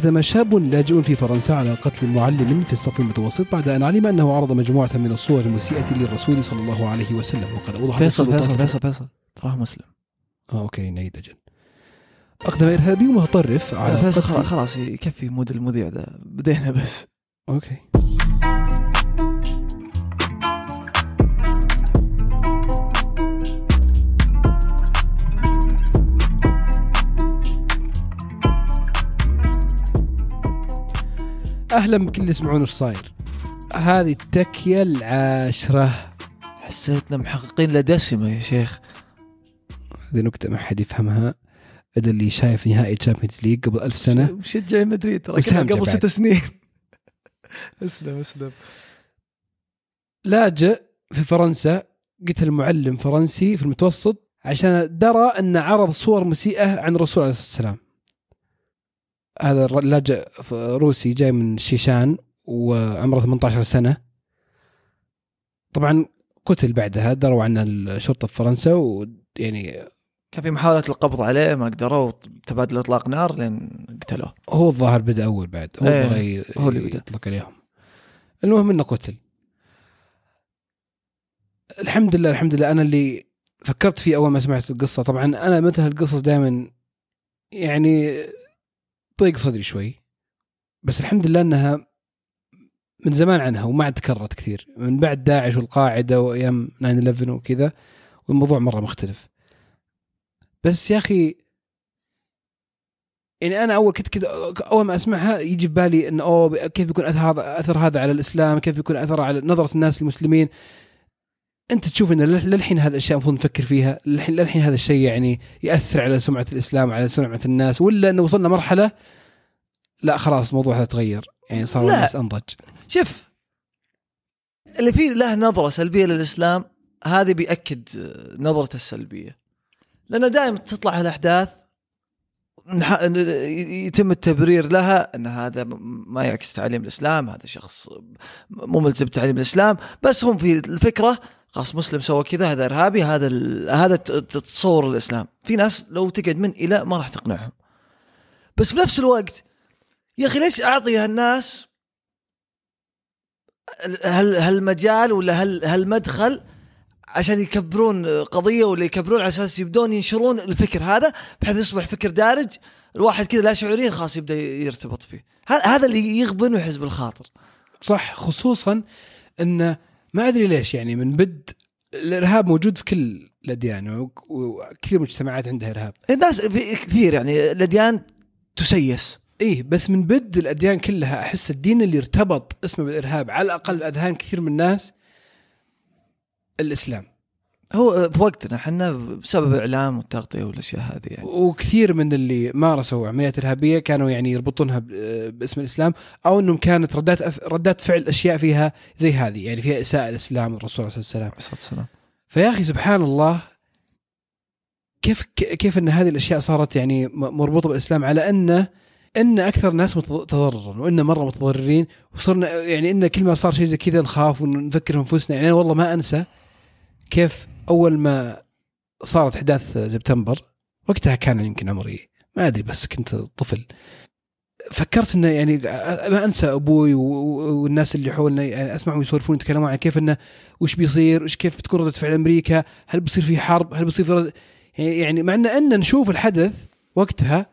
أقدم شاب لاجئ في فرنسا على قتل معلم في الصف المتوسط بعد أن علم أنه عرض مجموعة من الصور المسيئة للرسول صلى الله عليه وسلم. وقد أوضح فيصل فيصل فيصل فيصل. تراه مسلم. آه okay نعيد أجل أقدم إرهابي متطرف على فيصل خلاص- يكفي mood المذيع ذا بدينا بس. okay. أهلا بكل اللي يسمعون إيش صاير. هذه التكية العاشرة. حسيتنا محققين La Décima يا شيخ. هذه نكتة ما حد يفهمها إلا اللي شايف نهائي Champions League قبل ألف سنة. مشجع مدريد؟ ترى قبل. ست سنين. اسلم اسلم. لاجئ في فرنسا قتل معلم فرنسي في المتوسط عشان درى أن عرض صور مسيئة عن الرسول عليه الصلاة والسلام. هذا الر- لاجئ ف- روسي جاي من شيشان وعمره 18 سنة. طبعا قتل بعدها دروا عنه الشرطة في فرنسا ويعني كان في محاولة القبض عليه ما قدروا تبادل إطلاق نار لين قتلوه هو الظاهر بدأ أول بعد هو ي- هو اللي بدأ. يطلق عليهم. المهم إنه قتل. الحمد لله الحمد لله أنا اللي فكرت فيه أول ما سمعت القصة طبعا أنا مثل القصص دائما يعني ضيق صدري شوي بس الحمد لله إنها من زمان عنها وما عاد تكررت كثير. من بعد داعش والقاعدة وأيام 9 وكذا والموضوع مرة مختلف. بس يا أخي يعني أنا أول كنت كذا أول ما أسمعها يجي في بالي انه أوه كيف بيكون أثر هذا أثر هذا على الإسلام كيف بيكون اثر على نظرة الناس للمسلمين أنت تشوف إن لل- للحين هذا الأشياء المفروض نفكر فيها للحين للحين هذا الشيء يعني يأثر على سمعة الإسلام على سمعة الناس ولا انه وصلنا مرحلة لا خلاص الموضوع هذا تغير يعني صار. الناس أنضج شوف اللي فيه له نظرة سلبية للإسلام هذه بيأكد نظرته السلبية لأنه دائما تطلع الأحداث نح- يتم التبرير لها أن هذا ما يعكس تعاليم الإسلام هذا شخص مو ملزم بتعليم الإسلام بس هم في الفكرة خلاص مسلم سوى كذا هذا إرهابي هذا هذا تصور الإسلام. في ناس لو تقعد من إلى ما راح تقنعهم. بس في نفس الوقت يا أخي ليش أعطي هالناس هل هالمجال ولا هل هالمدخل عشان يكبرون قضية ولا يكبرون على أساس يبدون ينشرون الفكر هذا بحيث يصبح فكر دارج الواحد كذا لا شعوريا خلاص يبدأ يرتبط فيه. هذا اللي يغبن ويحس بالخاطر صح خصوصا إن ما أدري ليش يعني من بد الإرهاب موجود في كل الأديان وك- وكثير مجتمعات عندها إرهاب. الناس في كثير يعني الأديان تسيس. إيه بس من بد الأديان كلها أحس الدين اللي ارتبط اسمه بالإرهاب على الأقل أذهان كثير من الناس الإسلام. هو في وقتنا إحنا بسبب الاعلام والتغطية والأشياء هذه يعني. وكثير من اللي مارسوا عمليات إرهابية كانوا يعني يربطونها باسم الإسلام أو إنهم كانت ردات أف- ردات فعل أشياء فيها زي هذه يعني فيها إساءة الاسلام والرسول عليه الصلاه والسلام عليه الصلاه والسلام فيا أخي سبحان الله كيف كيف إن هذه الأشياء صارت يعني مربوطة بالإسلام على انه أن أكثر الناس تضررا وإن مرة متضررين وصرنا يعني إن كل ما صار شيء زي كذا نخاف ونفكر في أنفسنا يعني أنا والله ما أنسى كيف أول ما صارت إحداث سبتمبر وقتها كان يمكن عمري ما أدري بس كنت طفل. فكرت إنه يعني ما أنسى أبوي والناس اللي حولنا يعني أسمعهم يسولفون يتكلمون عن كيف إنه وش بيصير وش كيف تكون ردة فعل أمريكا هل بيصير في حرب هل بيصير في رد يعني مع إن نشوف الحدث وقتها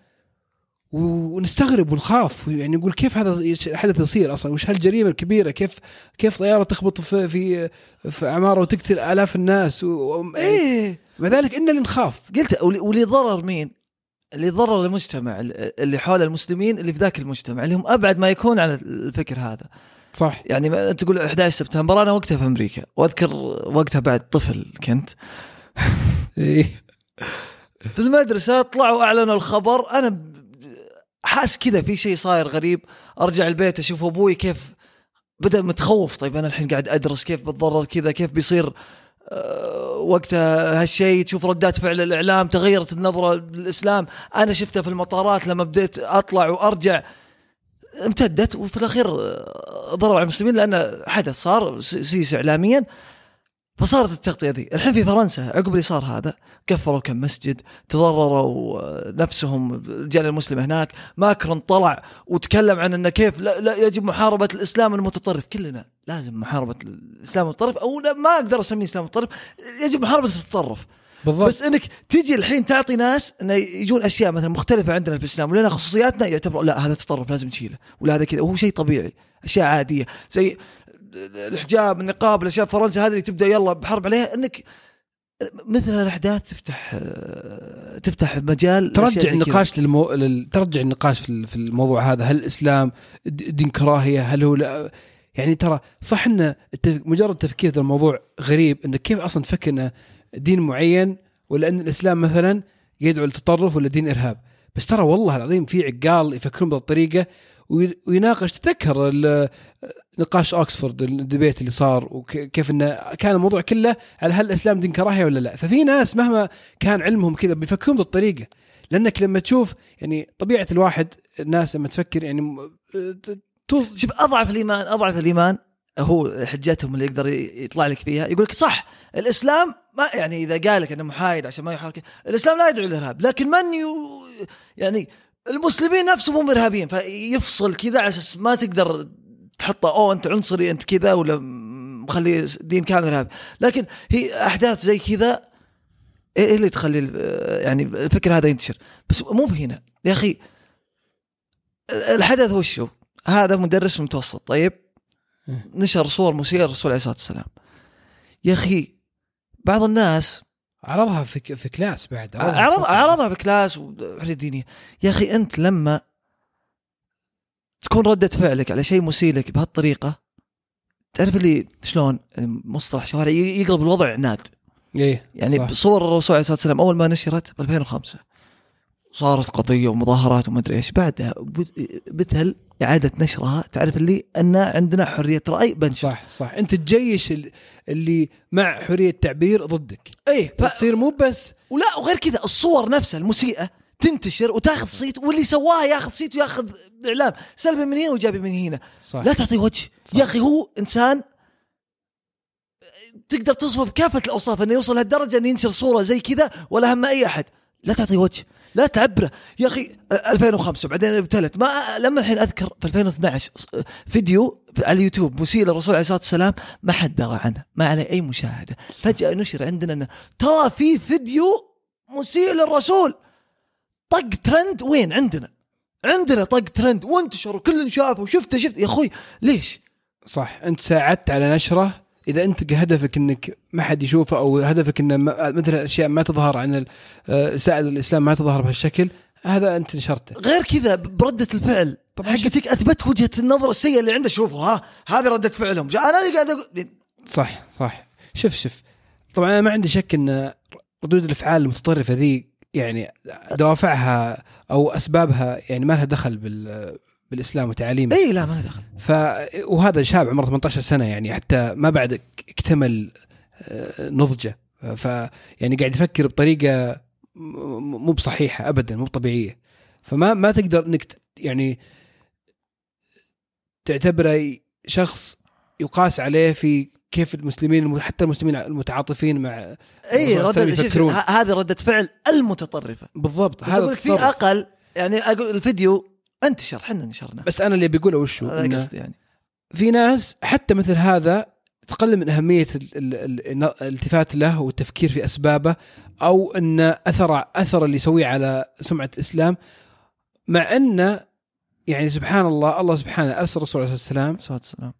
ونستغرب ونخاف. يعني نقول كيف هذا الحدث يصير أصلا؟ وش هالجريمة الكبيرة؟ كيف كيف طيارة تخبط في في في عماره وتقتل آلاف الناس؟ و... يعني إيه. مع ذلك إننا نخاف. قلت ولي- ضرر مين؟ اللي ضرر المجتمع اللي حول المسلمين اللي في ذاك المجتمع اللي هم أبعد ما يكون عن الفكر هذا. صح. يعني ما تقول 11 سبتمبر أنا وقتها في أمريكا. وأذكر وقتها بعد طفل كنت. إيه. في المدرسة طلعوا أعلنوا الخبر أنا حاس كذا في شيء صاير غريب أرجع البيت أشوف أبوي كيف بدأ متخوف طيب أنا الحين قاعد أدرس كيف بتضرر كذا كيف بيصير آه، وقتها هالشيء تشوف ردات فعل الإعلام تغيرت النظرة للإسلام أنا شفتها في المطارات لما بديت أطلع وأرجع امتدت وفي الأخير آه، ضرر على المسلمين لأن حدث صار س- سيس اعلاميا. فصارت التغطية ذي الحين في فرنسا عقب اللي صار هذا قفلوا كم مسجد تضرروا آه، نفسهم الرجال المسلمة هناك. ماكرون طلع وتكلم عن إنه كيف لا, لا يجب محاربة الإسلام المتطرف. كلنا لازم محاربة الإسلام المتطرف أو لا ما أقدر أسميه إسلام متطرف. يجب محاربة التطرف بالضبط. بس إنك تجي الحين تعطي ناس إنه يجون أشياء مثلا مختلفة عندنا في الإسلام ولنا خصوصياتنا يعتبروا لا هذا تطرف لازم تشيله ولا هذا كذا. وهو شيء طبيعي أشياء عادية. زي الحجاب النقاب الأشياء فرنسا هذه اللي تبدأ يلا بحرب عليها إنك مثل الاحداث تفتح تفتح مجال ترجع. النقاش للمو... لل... ترجع النقاش في ال- في الموضوع هذا. هل الإسلام دين كراهيه هل هو لا... يعني ترى صح إن التف... مجرد التفكير في الموضوع غريب انك كيف أصلا تفكر إنه دين معين ولا إن الإسلام مثلا يدعو للتطرف ولا دين إرهاب؟ بس ترى والله العظيم في عقال يفكرون بهذه الطريقة وي- ويناقش تذكر نقاش Oxford ال debate اللي صار وكيف إنه كان الموضوع كله على هل الإسلام دين كراهية ولا لا. ففي ناس مهما كان علمهم كذا بيفكرون بهذه الطريقة لأنك لما تشوف يعني طبيعة الواحد الناس لما تفكر يعني شوف أضعف الإيمان أضعف الإيمان هو حجتهم اللي يقدر يطلع لك فيها. يقول لك صح الإسلام ما يعني إذا قال لك إنه محايد عشان ما يحارب الإسلام لا يدعو للارهاب لكن من يو يعني المسلمين نفسهم هم إرهابيين فيفصل كذا أساس ما تقدر تحطه أوه أنت عنصري أنت كذا ولا مخلي دين كامل ارهابي لكن هي أحداث زي كذا إيه اللي تخلي يعني الفكر هذا ينتشر؟ بس مو بهنا. يا أخي الحدث وشو؟ هذا مدرس متوسط طيب؟ نشر صور مسيئة للرسول عليه الصلاة والسلام. يا أخي بعض الناس عرضها في في class بعد. عرض في عرضها ب class وحرية دينية. يا أخي أنت لما تكون ردة فعلك على شيء مسيء لك بهالطريقة. تعرف اللي شلون؟ يعني مصطلح شوارع يقلب الوضع عناد إيه يعني صح. صور الرسول عليه الصلاة والسلام أول ما نشرت ب 2005 صارت قضية ومظاهرات وما أدري إيش. بعدها بت- بتهل إعادة نشرها. تعرف اللي أن عندنا حرية رأي بنشر. صح صح. أنت تجيش ال- اللي مع حرية التعبير ضدك. إيه ف... تصير مو بس ولا وغير كذا الصور نفسها المسيئة. تنتشر وتاخذ صيت واللي سواها ياخذ صيت وياخذ إعلام. سلبي من هنا وجابي من هنا. صح لا تعطيه وجه. صح. يا أخي هو إنسان تقدر توصفه بكافة الأوصاف إنه يوصل لهالدرجة إنه ينشر صورة زي كذا ولا هم أي أحد. لا تعطيه وجه. لا تعبره. يا أخي 2005 بعدين ابتلت. ما لما الحين أذكر في 2012 فيديو على اليوتيوب مسيء للرسول عليه الصلاة والسلام ما حد درى عنه ما عليه أي مشاهدة. فجأة نشر عندنا إنه ترى في فيديو مسيء للرسول. طق ترند وين؟ عندنا. عندنا طق ترند. وانتشر وكل شافه وشفته شفت يا أخوي ليش؟ صح. أنت ساعدت على نشرة. إذا أنت هدفك إنك ما حد يشوفه أو هدفك ان مثل الاشياء ما تظهر عن ال- آه، سائل الإسلام ما تظهر بهالشكل هذا أنت نشرته. غير كذا بردة الفعل. طبعاً. حقتك أثبت وجهة النظر السيئة اللي عنده. شوفوا ها هذه ردة فعلهم. أنا اللي قاعد أقول صح صح. شوف شوف. طبعا أنا ما عندي شك إن ردود الأفعال المتطرفة ذي يعني دوافعها أو أسبابها يعني ما لها دخل بال بالإسلام وتعاليمه اي لا ما له دخل. ف وهذا شاب عمره 18 سنة يعني حتى ما بعد اكتمل آه، نضجه. ف يعني قاعد يفكر بطريقة مو بصحيحة ابدا مو طبيعيه فما ما تقدر إنك يعني تعتبره شخص يقاس عليه في كيف المسلمين الم- حتى المسلمين المتعاطفين مع اي رده هذه ردة فعل المتطرفة. بالضبط لك في. أقل يعني أقول الفيديو انتشر حنا نشرناه بس أنا اللي بقوله وشو؟ هذا قصدي يعني. في ناس حتى مثل هذا تقلل من أهمية ال- ال- ال- الالتفات له والتفكير في أسبابه أو إن أثر أثر اللي يسويه على سمعة الإسلام مع انه يعني سبحان الله الله سبحانه أرسل الرسول عليه الصلاة والسلام الصلاه والسلام.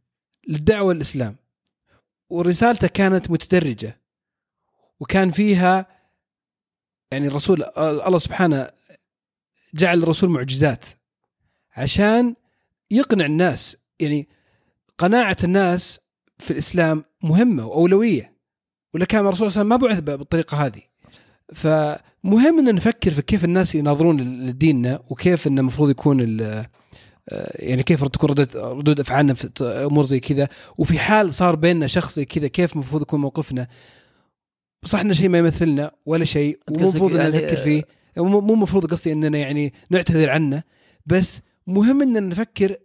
للدعوة للاسلام ورسالته كانت متدرجة. وكان فيها يعني الرسول الله سبحانه جعل الرسول معجزات عشان يقنع الناس. يعني قناعة الناس في الإسلام مهمة وأولوية. ولا كان الرسول صلى الله عليه وسلم ما بعث بالطريقة هذه. فمهم إن نفكر في كيف الناس يناظرون لديننا وكيف إنه المفروض يكون يعني كيف تكون ردود ردود أفعالنا في أمور زي كذا وفي حال صار بيننا شخص زي كذا كيف المفروض يكون موقفنا صح انه شيء ما يمثلنا ولا شيء المفروض ان يعني- نفكر فيه مو المفروض قصدي إننا يعني نعتذر عنه بس مهم إننا نفكر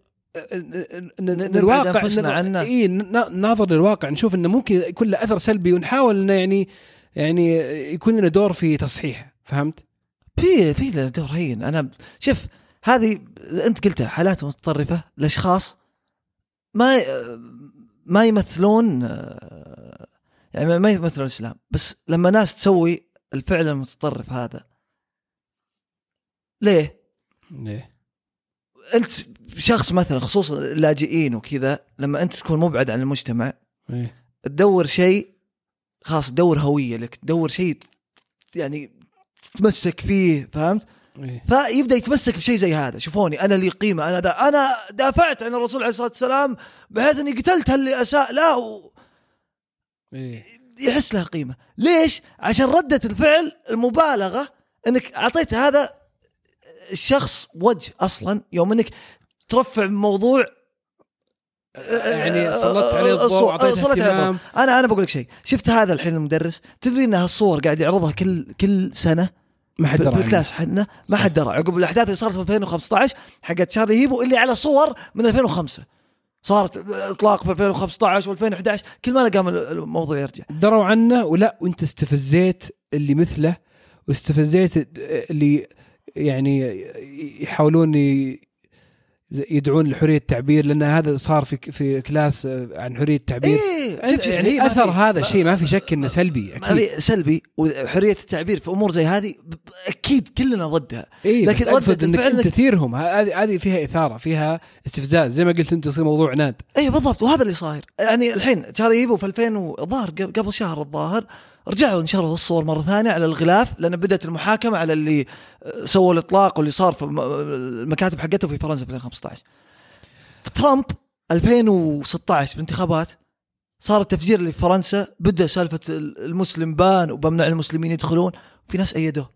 ن- نبعد الواقع. اي ناظر للواقع نشوف إنه ممكن يكون له أثر سلبي ونحاول إنه يعني يعني يكون لنا دور في تصحيحه فهمت؟ في في له دور هين أنا شوف هذه انت قلتها حالات متطرفة لاشخاص ما ما يمثلون يعني ما يمثلون الإسلام بس لما ناس تسوي الفعل المتطرف هذا ليه؟ ليه؟ انت شخص مثلا خصوصا اللاجئين وكذا لما انت تكون مبعد عن المجتمع إيه. تدور شيء خلاص تدور هوية لك تدور شيء يعني تتمسك فيه فهمت؟ إيه. فيبدأ يتمسك بشيء زي هذا. شوفوني أنا لي قيمة أنا دا أنا دافعت عن الرسول عليه الصلاة والسلام بحيث إني قتلت اللي أساء له إيه. يحس له قيمة. ليش؟ عشان ردة الفعل المبالغة إنك أعطيت هذا الشخص وجه أصلا يوم إنك ترفع موضوع يعني سلطت عليه الضوء اهتمام. أنا أنا بقول لك شيء. شفت هذا الحين المدرس تدري ان هالصور قاعد يعرضها كل كل سنة؟ ما حد درى عنه. الكلاس حنا ما. حد درى عقب الأحداث اللي صارت في 2015 حقت شارلي هيبو اللي على صور من 2005 صارت إطلاق في 2015 و2011 كل ما قام الموضوع يرجع دروا عنه ولا وانت استفزيت اللي مثله واستفزيت اللي يعني يحاولون يدعون لحرية التعبير لأن هذا صار في في كلاس عن حرية التعبير. إيه أنت- شوف يعني ما أثر هذا الشيء ما في شك إنه سلبي أكيد. سلبي وحرية التعبير في أمور زي هذه أكيد كلنا ضدها. إيه لكن أقصد إنك أنت تثيرهم. هذه هذه فيها إثارة فيها استفزاز زي ما قلت أنت يصير موضوع عناد. اي بالضبط وهذا اللي صاير. يعني الحين شارلي هيبو في 2000 الظاهر قبل شهر الظاهر رجعوا نشروا الصور مرة ثانية على الغلاف لأن بدأت المحاكمة على اللي سووا الإطلاق واللي صار في الم- المكاتب حقته في فرنسا في 2015 ترامب 2016 في الانتخابات صار التفجير اللي في فرنسا بدأ سالفة المسلم بان وبمنع المسلمين يدخلون في ناس أيدوه.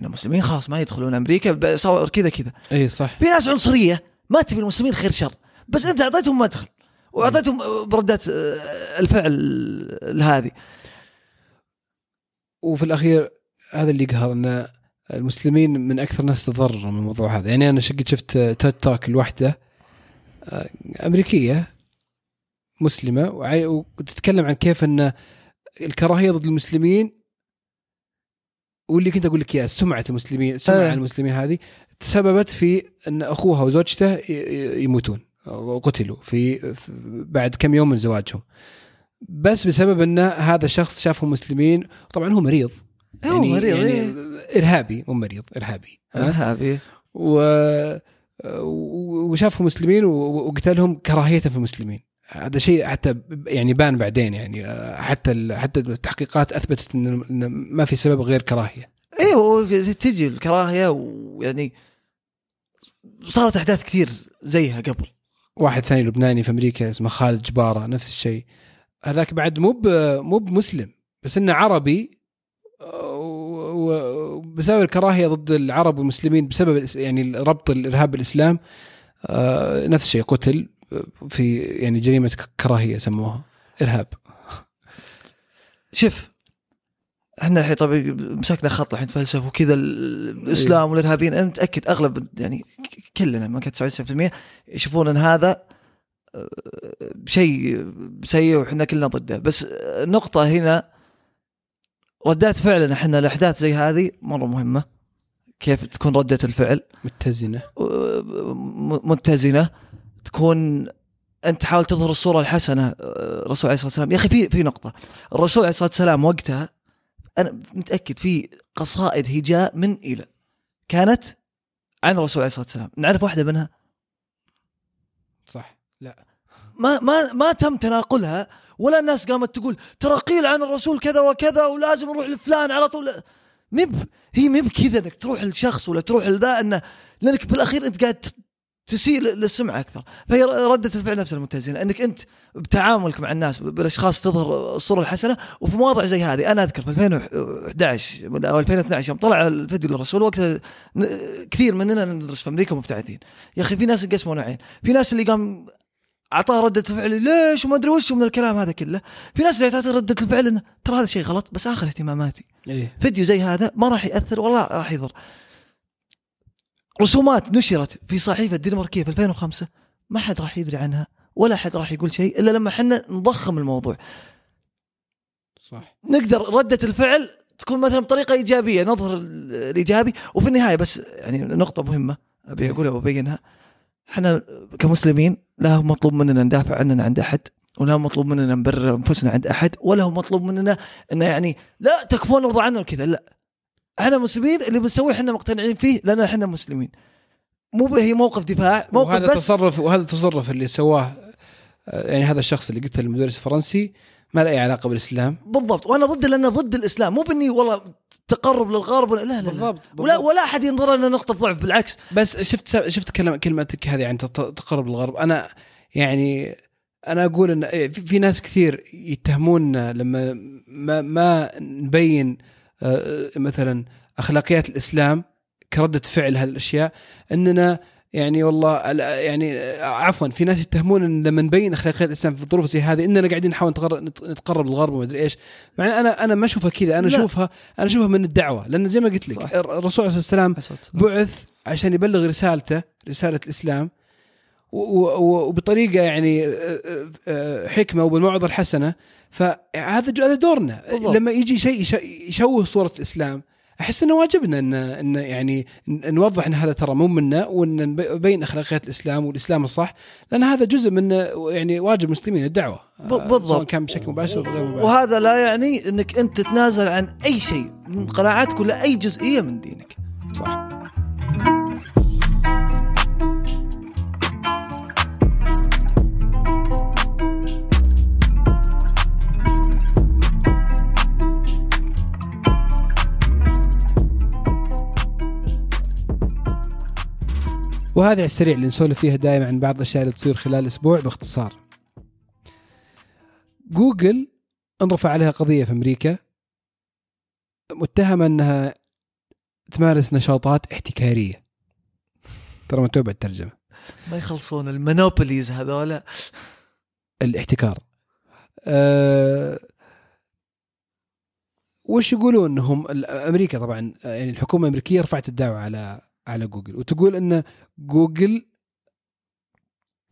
إن المسلمين خلاص ما يدخلون أمريكا صار كذا كذا. إي صح. في ناس عنصرية ما تبي المسلمين خير شر بس أنت أعطيتهم مدخل وأعطيتهم بردات آه، الفعل هذه. وفي الأخير هذا اللي يقهر إن المسلمين من أكثر الناس تضرروا من الموضوع هذا يعني أنا قد شفت تيد توك الوحده أمريكية مسلمة وتتكلم عن كيف إن الكراهية ضد المسلمين واللي كنت أقول لك إياه سمعة المسلمين سمعة آه. المسلمين هذه تسببت في إن أخوها وزوجته يموتون وقتلوا في- بعد كم يوم من زواجهم بس بسبب إن هذا الشخص شافهم مسلمين طبعا هو مريض. هو مريض يعني إيه. إرهابي مو مريض إرهابي ها؟ إرهابي. و... وشافهم مسلمين وقتلهم كراهيه في المسلمين. هذا شيء حتى يعني بان بعدين يعني آه، حتى حتى التحقيقات أثبتت ان إن ما في سبب غير كراهية. أيوه تجي الكراهية ويعني صارت أحداث كثير زيها قبل. واحد ثاني لبناني في أمريكا اسمه خالد جبارة نفس الشيء. هذاك بعد مو مو بمسلم بس إنه عربي وبسبب الكراهية ضد العرب والمسلمين بسبب يعني ربط الإرهاب بالإسلام آه، نفس الشيء قتل في يعني جريمة كراهية سموها إرهاب. شوف إحنا الحين طبعا مسكنا خط الحين فلسفه وكذا ال- الإسلام والإرهابيين أنا متأكد أغلب يعني كلنا ما كانت 99% يشوفون إن هذا شيء سيء وحنا كلنا ضده. بس النقطه هنا ردات فعلنا إحنا الأحداث زي هذه مرة مهمة. كيف تكون ردة الفعل؟ متزنة. م- متزنة. تكون أنت تحاول تظهر الصورة الحسنة آه، الرسول عليه الصلاة والسلام. يا أخي في في نقطة. الرسول عليه الصلاة والسلام وقتها أنا متأكد في قصائد هجاء من إلى. كانت عن الرسول عليه الصلاة والسلام. نعرف واحدة منها؟ صح. لا. ما ما ما تم تناقلها ولا الناس قامت تقول ترى قيل عن الرسول كذا وكذا ولازم نروح لفلان على طول. مب هي مب كذا إنك تروح لشخص ولا تروح لذا إنه لأنك بالاخير أنت قاعد تسيء للسمعه أكثر. فهي ردة الفعل نفسها المتزنه انك أنت بتعاملك مع الناس بالأشخاص تظهر الصورة الحسنه وفي مواضع زي هذه. أنا أذكر في 2011 أو 2012 يوم طلع الفيديو للرسول وقتها كثير مننا ندرس في أمريكا مبتعثين. يا أخي في ناس انقسموا نوعين في ناس اللي قام أعطاه ردة فعل ليش؟ وما أدري وش من الكلام هذا كله. في ناس اللي اعطته ردة الفعل إنه ترى هذا شيء غلط بس آخر اهتماماتي. إيه. فيديو زي هذا ما راح يأثر ولا راح يضر. رسومات نشرت في صحيفة الدنماركية في 2005 ما حد راح يدري عنها ولا حد راح يقول شيء إلا لما إحنا نضخم الموضوع. صح. نقدر ردة الفعل تكون مثلا بطريقة إيجابية نظهر ال- الإيجابي. وفي النهاية بس يعني نقطة مهمة أبي أقولها وأبينها. إحنا كمسلمين لا هو مطلوب مننا ندافع عننا عند أحد ولا هو مطلوب مننا نبرر أنفسنا عند أحد ولا هو مطلوب مننا إنه يعني لا تكفون ارضى عنا وكذا لا. إحنا مسلمين اللي بنسويه إحنا مقتنعين فيه لأن إحنا مسلمين. مو هي موقف دفاع موقف وهذا بس. التصرف وهذا التصرف اللي سواه آه، يعني هذا الشخص اللي قلت المدرس الفرنسي ما له أي علاقة بالإسلام. بالضبط. وأنا ضد لأنه ضد الإسلام. مو بإني والله تقرب للغرب ولا لا لا, لا. بالضبط ولا بالضبط. ولا أحد ينظر لنا نقطة ضعف بالعكس. بس شفت شفت كلمة كلمتك هذه عن تقرب الغرب أنا يعني أنا أقول إن في, ناس كثير يتهموننا لما ما, ما نبين آه، مثلا أخلاقيات الإسلام كردة فعل هذه الاشياء إننا يعني والله ال- يعني عفوا في ناس يتهمون إن لما نبين اخلاقيات الاسلام في الظروف زي هذه إننا قاعدين نحاول نتقرب, نتقرب للغرب وما أدري إيش مع أنا أنا ما أشوفها كذا أنا. أشوفها أنا أشوفها من الدعوة لأن زي ما قلت. لك الرسول عليه الصلاة والسلام بعث عشان يبلغ رسالته رسالة الإسلام و- و- وبطريقة يعني حكمة وبالموعظة الحسنة فهذا هذا دورنا بالضبط. لما يجي شيء يش- يشوه صورة الإسلام أحس أنه واجبنا أن أن يعني نوضح أن هذا ترى مو منا وأن نبين أخلاقيات الإسلام والإسلام الصح لأن هذا جزء من يعني واجب المسلمين الدعوة. ب- آه، بالضبط. سواء كان بشكل مباشر أو غير مباشر. وهذا لا يعني إنك أنت تتنازل عن أي شيء من قناعاتك ولا أي جزئية من دينك. صح. وهذه على السريع اللي نسولف فيها دائما عن بعض الأشياء اللي تصير خلال أسبوع باختصار. جوجل انرفع عليها قضية في أمريكا متهمة أنها تمارس نشاطات احتكارية. ترى مكتوب الترجمة ما يخلصون ال monopolies هذولا الاحتكار. أه وش يقولون إنهم أمريكا طبعا يعني الحكومة الأمريكية رفعت الدعوة على على جوجل وتقول إن جوجل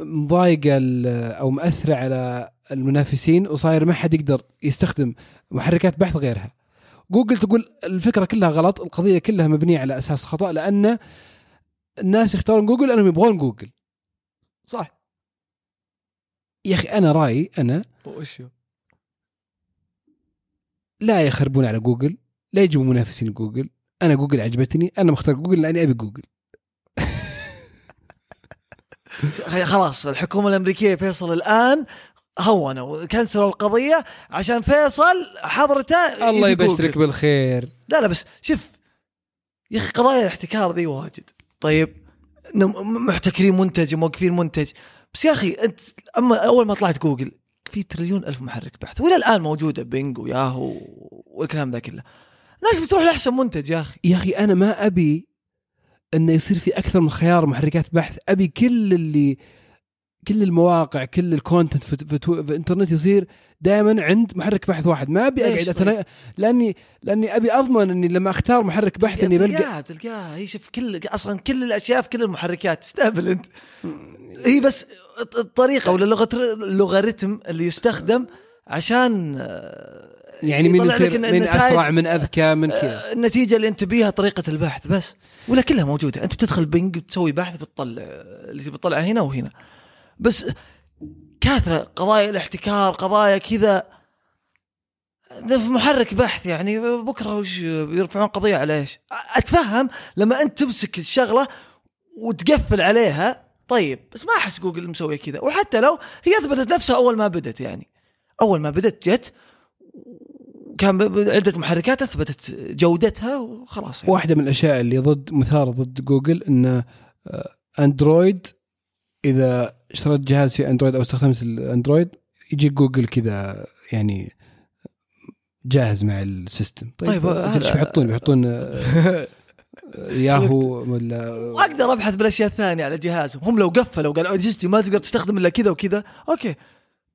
مضايقه ال- أو مأثرة على المنافسين وصاير ما حد يقدر يستخدم محركات بحث غيرها. جوجل تقول الفكرة كلها غلط، القضية كلها مبنية على أساس خطأ لأن الناس يختارون جوجل لأنهم يبغون جوجل. صح يا أخي أنا رأيي أنا وش؟ لا يخربون على جوجل لا يجيبوا منافسين جوجل أنا جوجل عجبتني أنا مختار جوجل لأني أبي جوجل. خلاص الحكومة الأمريكية فيصل الآن هونوا كنسلوا القضية عشان فيصل حضرته الله يبشرك. بالخير. لا لا بس شوف يا أخي قضايا الاحتكار ذي واجد. طيب محتكرين منتج موقفين منتج. بس يا أخي أنت أما أول ما طلعت جوجل في تريليون ألف محرك بحث وإلى الآن موجودة بينج وياهو والكلام ذا كله. الناس بتروح لأحسن منتج يا أخي؟ يا أخي أنا ما أبي إنه يصير في أكثر من خيار محركات بحث. أبي كل اللي كل المواقع كل الكونتنت في, في, في الإنترنت يصير دائما عند محرك بحث واحد. ما أبي أقعد طيب؟ أتنا... لاني لأني أبي أضمن إني لما أختار محرك بحث إني بلقى تلقاها تلقاها هي شوف كل أصلا كل الأشياء في كل المحركات. تستهبل أنت. هي بس الطريقة ولا اللغة اللوغاريتم اللي يستخدم عشان يعني من يصير من أسرع من أذكى من كذا. آه، النتيجة اللي أنت بيها طريقة البحث بس ولا كلها موجودة. أنت بتدخل بنج وتسوي بحث بتطلع اللي بتطلعه هنا وهنا. بس كثره قضايا الاحتكار قضايا كذا. ده في محرك بحث يعني بكرة وش بيرفعون قضية على إيش؟ أتفهم لما أنت تمسك الشغلة وتقفل عليها طيب بس ما أحس جوجل مسوية كذا. وحتى لو هي أثبتت نفسها أول ما بدت يعني. أول ما بدت جت كان عدة محركات أثبتت جودتها وخلاص يعني. واحدة من الأشياء اللي ضد مثار ضد جوجل إن آه، أندرويد إذا اشتريت جهاز في أندرويد أو استخدمت الأندرويد يجي جوجل كذا يعني جاهز مع ال system. طيب, طيب، إيش بيحطون؟ بيحطون آه، ياهو ولا وأقدر أبحث بالأشياء الثانية على جهازهم. هم لو قفلوا قالوا اجهزتي ما تقدر تستخدم إلا كذا وكذا. okay.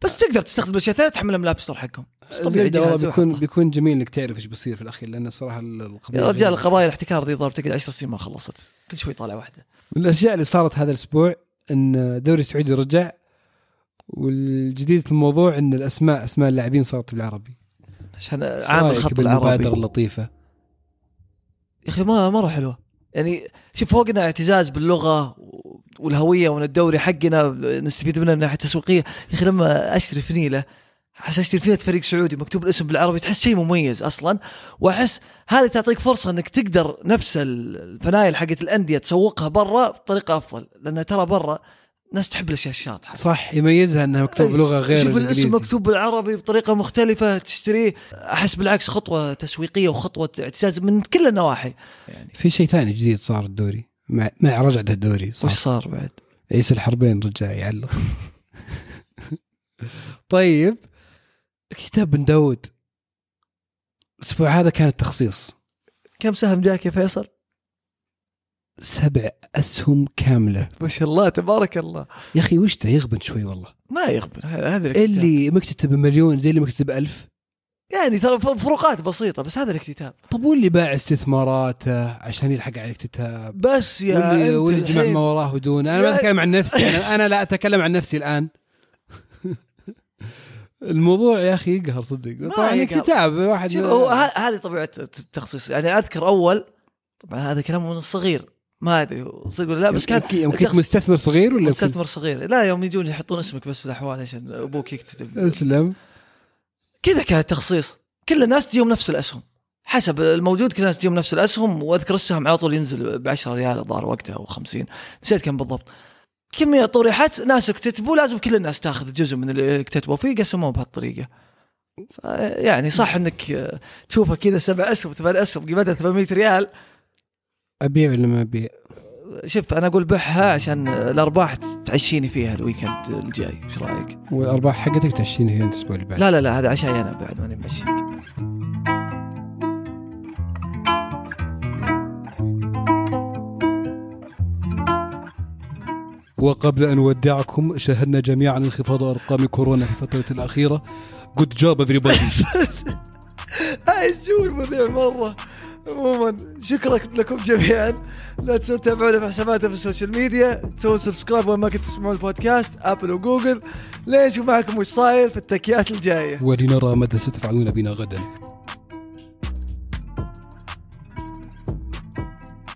بس تقدر تستخدم الأشياء الثانية تحملها من الاب ستور حقهم طبيعي والله بيكون. بيكون جميل إنك تعرف إيش بيصير في الأخير لأن الصراحه القضية يا رجال. قضايا الاحتكار دي ضرب تقعد 10 سنين ما خلصت. كل شوي طالع واحدة. من الأشياء اللي صارت هذا الأسبوع إن الدوري السعودي رجع والجديد في الموضوع إن الأسماء أسماء اللاعبين صارت بالعربي. عشان عامل بالمبادرة العربي؟ اللطيفة؟ يا أخي ما مره حلوة. يعني شوف فوقنا اعتزاز باللغة والهوية وأن الدوري حقنا نستفيد منه من ناحية تسويقية. يا أخي لما أشتري فنيلة أحس أشتري فنيلة فريق سعودي مكتوب الاسم بالعربي تحس شيء مميز أصلا. وأحس هذه تعطيك فرصة إنك تقدر نفس الفنايل حقت الأندية تسوقها برا بطريقة أفضل لأن ترى برا ناس تحب الأشياء الشاطحة. صح يميزها إنها مكتوب أي. بلغة غير شوف الاسم مكتوب بالعربي بطريقة مختلفة تشتريه أحس بالعكس خطوة تسويقية وخطوة اعتزاز من كل النواحي. يعني في شيء ثاني جديد صار الدوري؟ مع مع رجعه الدوري صار وش صار بعد؟ عيسى الحربين رجع يعلق. طيب كتاب بن داود. الأسبوع هذا كان التخصيص. كم سهم جاك يا فيصل؟ سبع أسهم كاملة. ما شاء الله تبارك الله. يا أخي وش ده يغبن شوي والله. ما يغبن هذا. اللي مكتتب مليون زي اللي مكتتب ألف يعني ترى فروقات بسيطة بس هذا الاكتتاب. طب واللي باع استثماراته عشان يلحق على الكتاب بس يا واللي, أنت واللي جمع ما وراه ودون أنا ما أتكلم عن نفسي أنا, أنا لا أتكلم عن نفسي الآن. الموضوع يا أخي يقهر صدق. طبعا. كتاب واحد هو هذه طبيعة التخصيص. يعني أذكر أول طبعا هذا كلام من الصغير ما أدري صدق ولا لا بس كان يوم كنت مستثمر صغير ولا مستثمر صغير. لا يوم يجون يحطون اسمك بس في الأحوال عشان أبوك يكتب أسلم. كذا كان التخصيص. كل الناس تجيهم نفس الأسهم. حسب الموجود كل الناس تجيهم نفس الأسهم وأذكر السهم على طول ينزل ب 10 ريال الظاهر وقتها أو 50 نسيت كم بالضبط. كمية طرحت ناس اكتتبوا لازم كل الناس تاخذ جزء من اللي اكتتبوا فيه قسموه بهالطريقة. ف- يعني صح إنك تشوفها كذا سبع أسهم ثمان أسهم قيمتها 800 ريال. أبيع ولا ما أبيع؟ شوف أنا أقول بيعها عشان الأرباح تعشيني فيها ال weekend الجاي إيش رأيك؟ والأرباح حقتك تعشيني هي انت الأسبوع اللي بعد. لا لا لا هذا عشاي أنا بعد ماني ماشيك وقبل أن نودعكم شاهدنا جميعا انخفاض أرقام كورونا في الفترة الأخيرة. Good job everybody. عايز جو المذيع مرة؟ عموما شكرا لكم جميعا. لا تنسوا تتابعونا في حساباتنا في ال social media. تسوون subscribe وين ما كنتوا تسمعون البودكاست Apple و Google لين نشوف معكم وش صاير في التكيات الجاية. ولنرى ماذا ستفعلون بنا غدا.